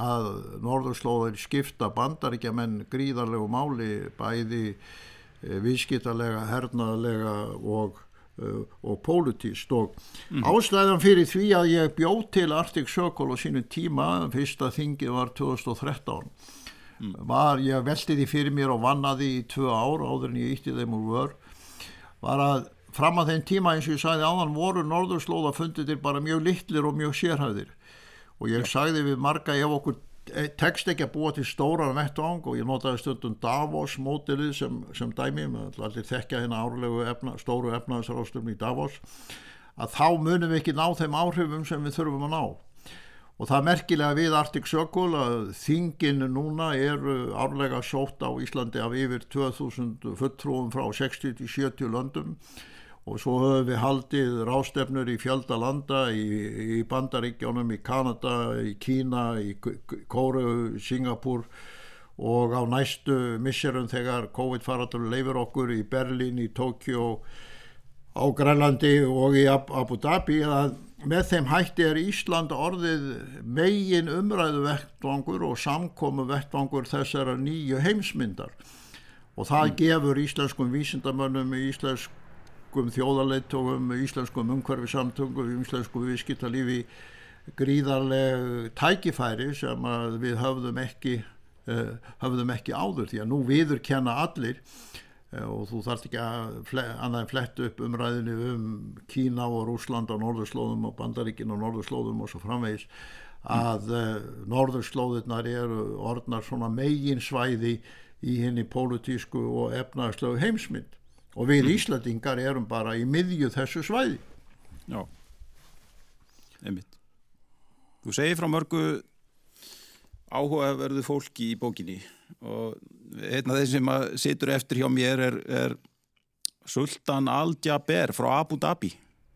að norðurslóðir skipta bandaríkja menn gríðarlegu máli bæði eh, viðskiptalega, hernaðlega og, uh, og pólitíst og mm. ástæðan fyrir því að ég bjóð til Arctic Circle á sínum tíma, fyrsta þingið var 2013 mm. var, ég veldi því fyrir mér og vannaði í tvö ár áður en ég ítti þeim úr vör var að fram að þeim tíma eins og ég sagði áðan voru norðurslóða funditir bara mjög litlir og mjög sérhæðir og ég sagði við marga ef okkur tekst ekki að búa til stóran vettvang og ég notaði stundum Davos mótilið sem, sem dæmi allir þekkja hérna árlegu efna, stóru efnaðsrástum í Davos að þá munum við ekki ná þeim áhrifum sem við þurfum að ná Og það er merkilega við Arctic Circle að þingin núna eru árlega sótt á Íslandi af yfir 2000 fulltrúum frá 60-70 löndum. Og svo höfum við haldið rástefnur í fjölda landa í, í Bandaríkjónum, í Kanada, í Kína, í Kóru, Singapúr. Og á næstu misserum þegar COVID-faratur leifir okkur í Berlín, í Tókjó, á Grænlandi og í Abu Dhabi að með þeim hætti er Ísland orðið megin umræðu vettvangur og samkomu vettvangur þessara nýju heimsmyndar og það mm. gefur íslenskum vísindamönnum, íslenskum þjóðarleittógum, íslenskum umhverfisamtöngum, íslenskum viðskiptalífi gríðarleg tækifæri sem við höfðum ekki, uh, höfðum ekki áður því að nú viður kenna allir og þú þarft ekki að annað en flett upp umræðinu um Kína og Rúsland á norðurslóðum og Bandaríkin á norðurslóðum og svo framvegis að uh, norðurslóðurnar eru orðnar svona megin svæði í henni pólutísku og efnagslegu heimsmynd. Og við mm. Íslandingar erum bara í miðju þessu svæði. Já, einmitt. Þú segir frá mörgu áhugaverðu fólki í bókinni. Og einn af þeir sem situr eftir hjá mér er, er Sultan Al-Jaber frá Abu Dhabi.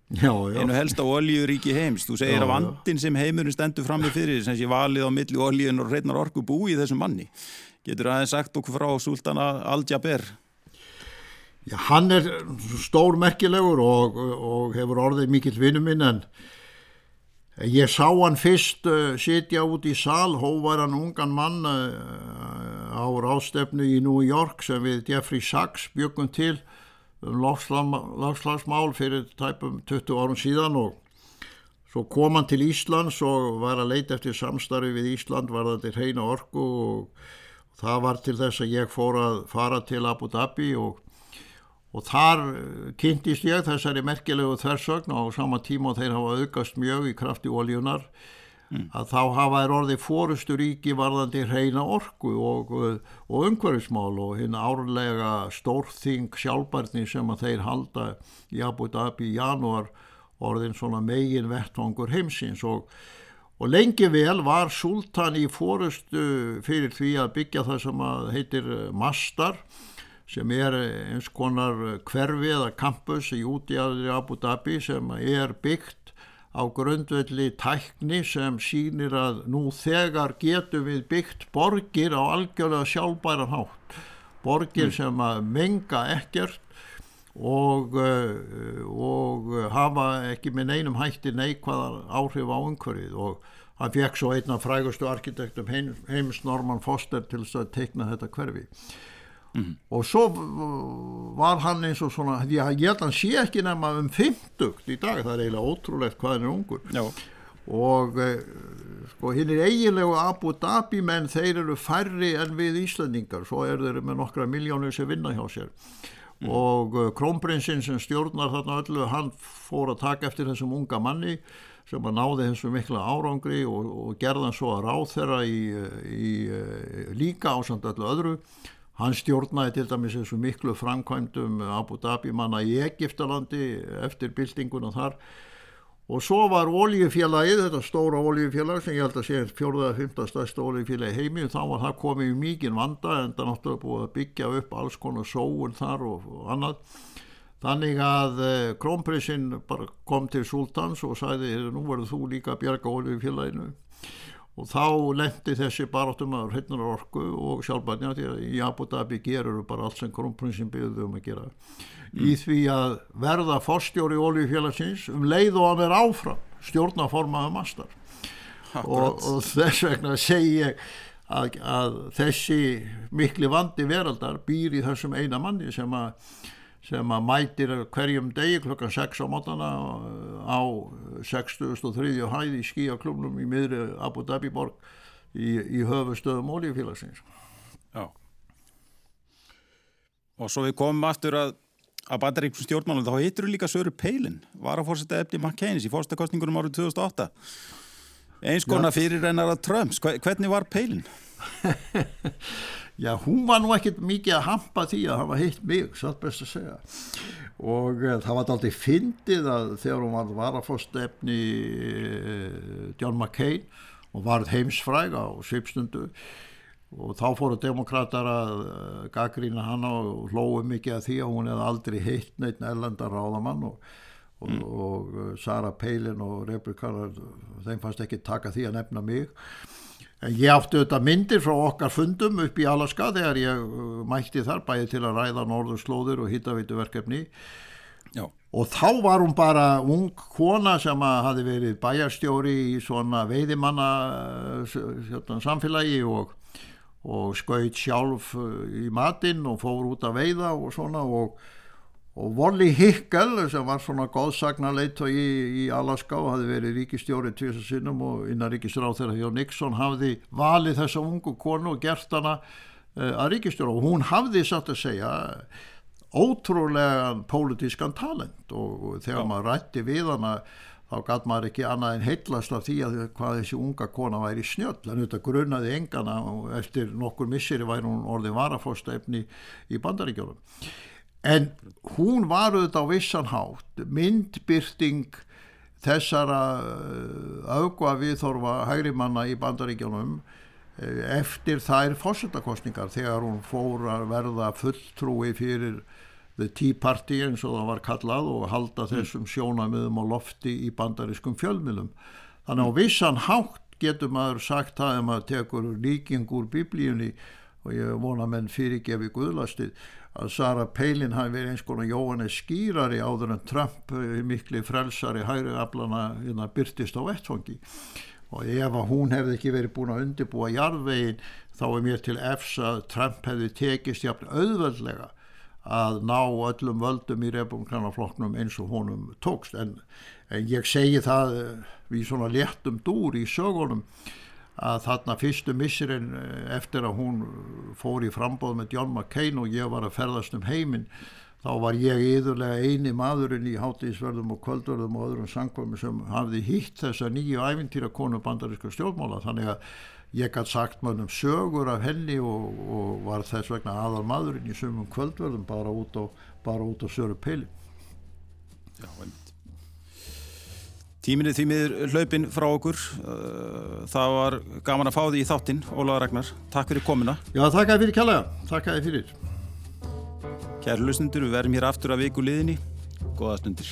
Já, já. einu helsta oljuríki heims. Þú segir já, að vandin sem heimurinn stendur fram með fyrir sem sé valið á milli oljun og reynar orku búi í þessum manni. Getur aðeins sagt okkur frá Sultan Al-Jaber? Já, hann er stór merkilegur og, og hefur orðið mikill vinnuminn en Ég sá hann fyrst uh, sitja út í sal, hóvaran ungan mann uh, á rástefnu í New York sem við Jeffrey Sachs byggum til um lagslagsmál fyrir tæpum 20 árum síðan og svo kom hann til Íslands og var að leita eftir samstarfi við Ísland, var það til hreina orku og það var til þess að ég fór að fara til Abu Dhabi og og þar eh, kynntist ég þessari merkilegu þversögn á sama tíma og þeir hafa aukast mjög í krafti óljunar mm. að þá hafa þeir orði fórusturíki varðandi hreina orku og, eh, og umhverfismál og hinn árlega stórþing sjálfbarni sem að þeir halda í Abu Dhabi í janúar orðin svona megin vettvangur heimsins og, og lengi vel var sultan í fórustu fyrir því að byggja það sem að heitir mastar sem er eins konar hverfi eða campus í útjæðri Abu Dhabi sem er byggt á grundvelli tækni sem sínir að nú þegar getum við byggt borgir á algjörlega sjálfbæran hátt. Borgir mm. sem að menga ekkert og, eh, og hafa ekki með neinum hætti neikvæðar áhrif á umhverfið. Og hann fekk svo einna frægustu arkitektum heims Norman Foster til að teikna þetta hverfi mm. og svo var hann eins og svona ég held að hann sé ekki nefna um 50 í dag, það er eiginlega ótrúlegt hvað hann er ungur Já. og eh, sko hinn er eiginlegu Abu Dhabi menn þeir eru færri en við Íslandingar svo er þeir með nokkra miljónir sem vinna hjá sér mm. og uh, krónprinsinn sem stjórnar þarna öllu hann fór að taka eftir þessum unga manni sem að náði þessu mikla árangri og, og gerðan svo að ráð þeirra í, í, í líka ásand öllu öðru Hann stjórnaði til dæmis þessu miklu framkvæmdum Abu Dhabi manna í Egiptalandi eftir byltinguna þar og svo var oljufélagið, þetta stóra oljufélag sem ég held að sé fjórða að fymta stærsta oljufélagi heimi og þá var það komið í mikinn vanda en það náttúrulega búið að byggja upp alls konar sóun þar og, og annað. Þannig að eh, krónprinsinn kom til sultans og sagði nú verður þú líka að bjarga oljufélaginu og þá lendi þessi baráttum að hreitnar orku og sjálfbænja því að í Abu Dhabi gerur bara allt sem kronprinsin byggði um að gera. Mm. í því að verða forstjóri oljufélagsins um leið og að vera áfram stjórnaformaða mastar og, og þess vegna segi ég að, að þessi mikli vandi veraldar býr í þessum eina manni sem að sem að mætir hverjum degi klokkan 6 á mótana á 63. hæði í skíaklubnum í miðri Abu Dhabi borg í, í höfustöðum ólífélagsins. Já. Og svo við komum aftur að, að bandaríksum stjórnmálum, þá heitir þú líka Söru Peilin, var að fórsetta eftir McCain í fórstakostningunum árið 2008. Eins konar fyrir reynar að Trumps, hvernig var Peilin? Já, hún var nú ekkert mikið að hampa því að hafa heitt mig, satt best að segja. Og uh, það var aldrei fyndið að þegar hún var, var að fá stefni uh, John McCain og var heimsfræg á svipstundu og þá fóru demokrater að uh, gaggrína hana og hlóðu mikið að því að hún hefði aldrei heitt neitt nærlanda ráðamann og, og, mm. og, Sarah Palin og Rebecca, þeim fannst ekki taka því að nefna mig. Ég átti auðvitað myndir frá okkar fundum upp í Alaska þegar ég uh, mætti þar bæði til að ræða norðurslóður og hittavítuverkefni og þá var hún bara ung kona sem hafi verið bæjarstjóri í svona veiðimanna uh, samfélagi og, og skaut sjálf uh, í matinn og fór út að veiða og svona og og Wally Hickel sem var svona góðsagnarleit í, í Alaska og hafi verið ríkistjórið tviðsasinnum og innan ríkistjóra þeirra hjá Nixon hafði valið þessa ungu konu og gert hana uh, að ríkistjóra og hún hafði satt að segja ótrúlega pólitískan talent. Og, og þegar Já. maður rætti við hana þá gæt maður ekki annað en heitlast af því að hvað þessi unga kona væri snjöll. En þetta grunnaði engana og eftir nokkur misseri væri hún orðið varafórstæfni í bandaríkjónum en hún var auðvitað á vissan hátt myndbyrting þessara aukva uh, viðþorfa hægrimanna í bandaríkjónum uh, eftir þær fósundakostningar þegar hún fór að verða fulltrúi fyrir The Tea Party eins og það var kallað og halda mm. þessum sjónamiðum á lofti í bandarískum fjölmilum. Þannig á vissan hátt getur maður sagt það ef maður tekur líking úr biblíunni og ég vona menn fyrirgefi guðlastið að Sara Palin hafi verið eins konar Jóhannes skýrari áður en Trump eh, mikli frelsari hægri aflana hérna byrtist á vettfangi og ef að hún hefði ekki verið búin að undirbúa jarðvegin þá er mér til efs að Trump hefði tekist jafn auðveldlega að ná öllum völdum í republikanaflokknum eins og honum tókst. En, en ég segi það eh, við svona léttum dúr í sögunum að þarna fyrstu missirinn eh, eftir að hún fór í frambóð með John McCain og ég var að ferðast um heiminn þá var ég yðurlega eini maðurinn í hátíðisverðum og kvöldverðum og öðrum sangkvæmi sem hafði hýtt þessa nýju ævintýra konu bandaríska stjórnmála. Þannig að ég gætt sagt mönnum sögur af henni og, og var þess vegna aðal maðurinn í sumum kvöldverðum bara út á, á söru peili Já, en Tíminni þýmiður hlaupin frá okkur. Það var gaman að fá því í þáttinn, Ólaður Ragnar. Takk fyrir komina. Já, takk að fyrir kjallaga. Takk að fyrir. Kæru lusnundur, við verðum hér aftur að viku liðinni. Góða stundir.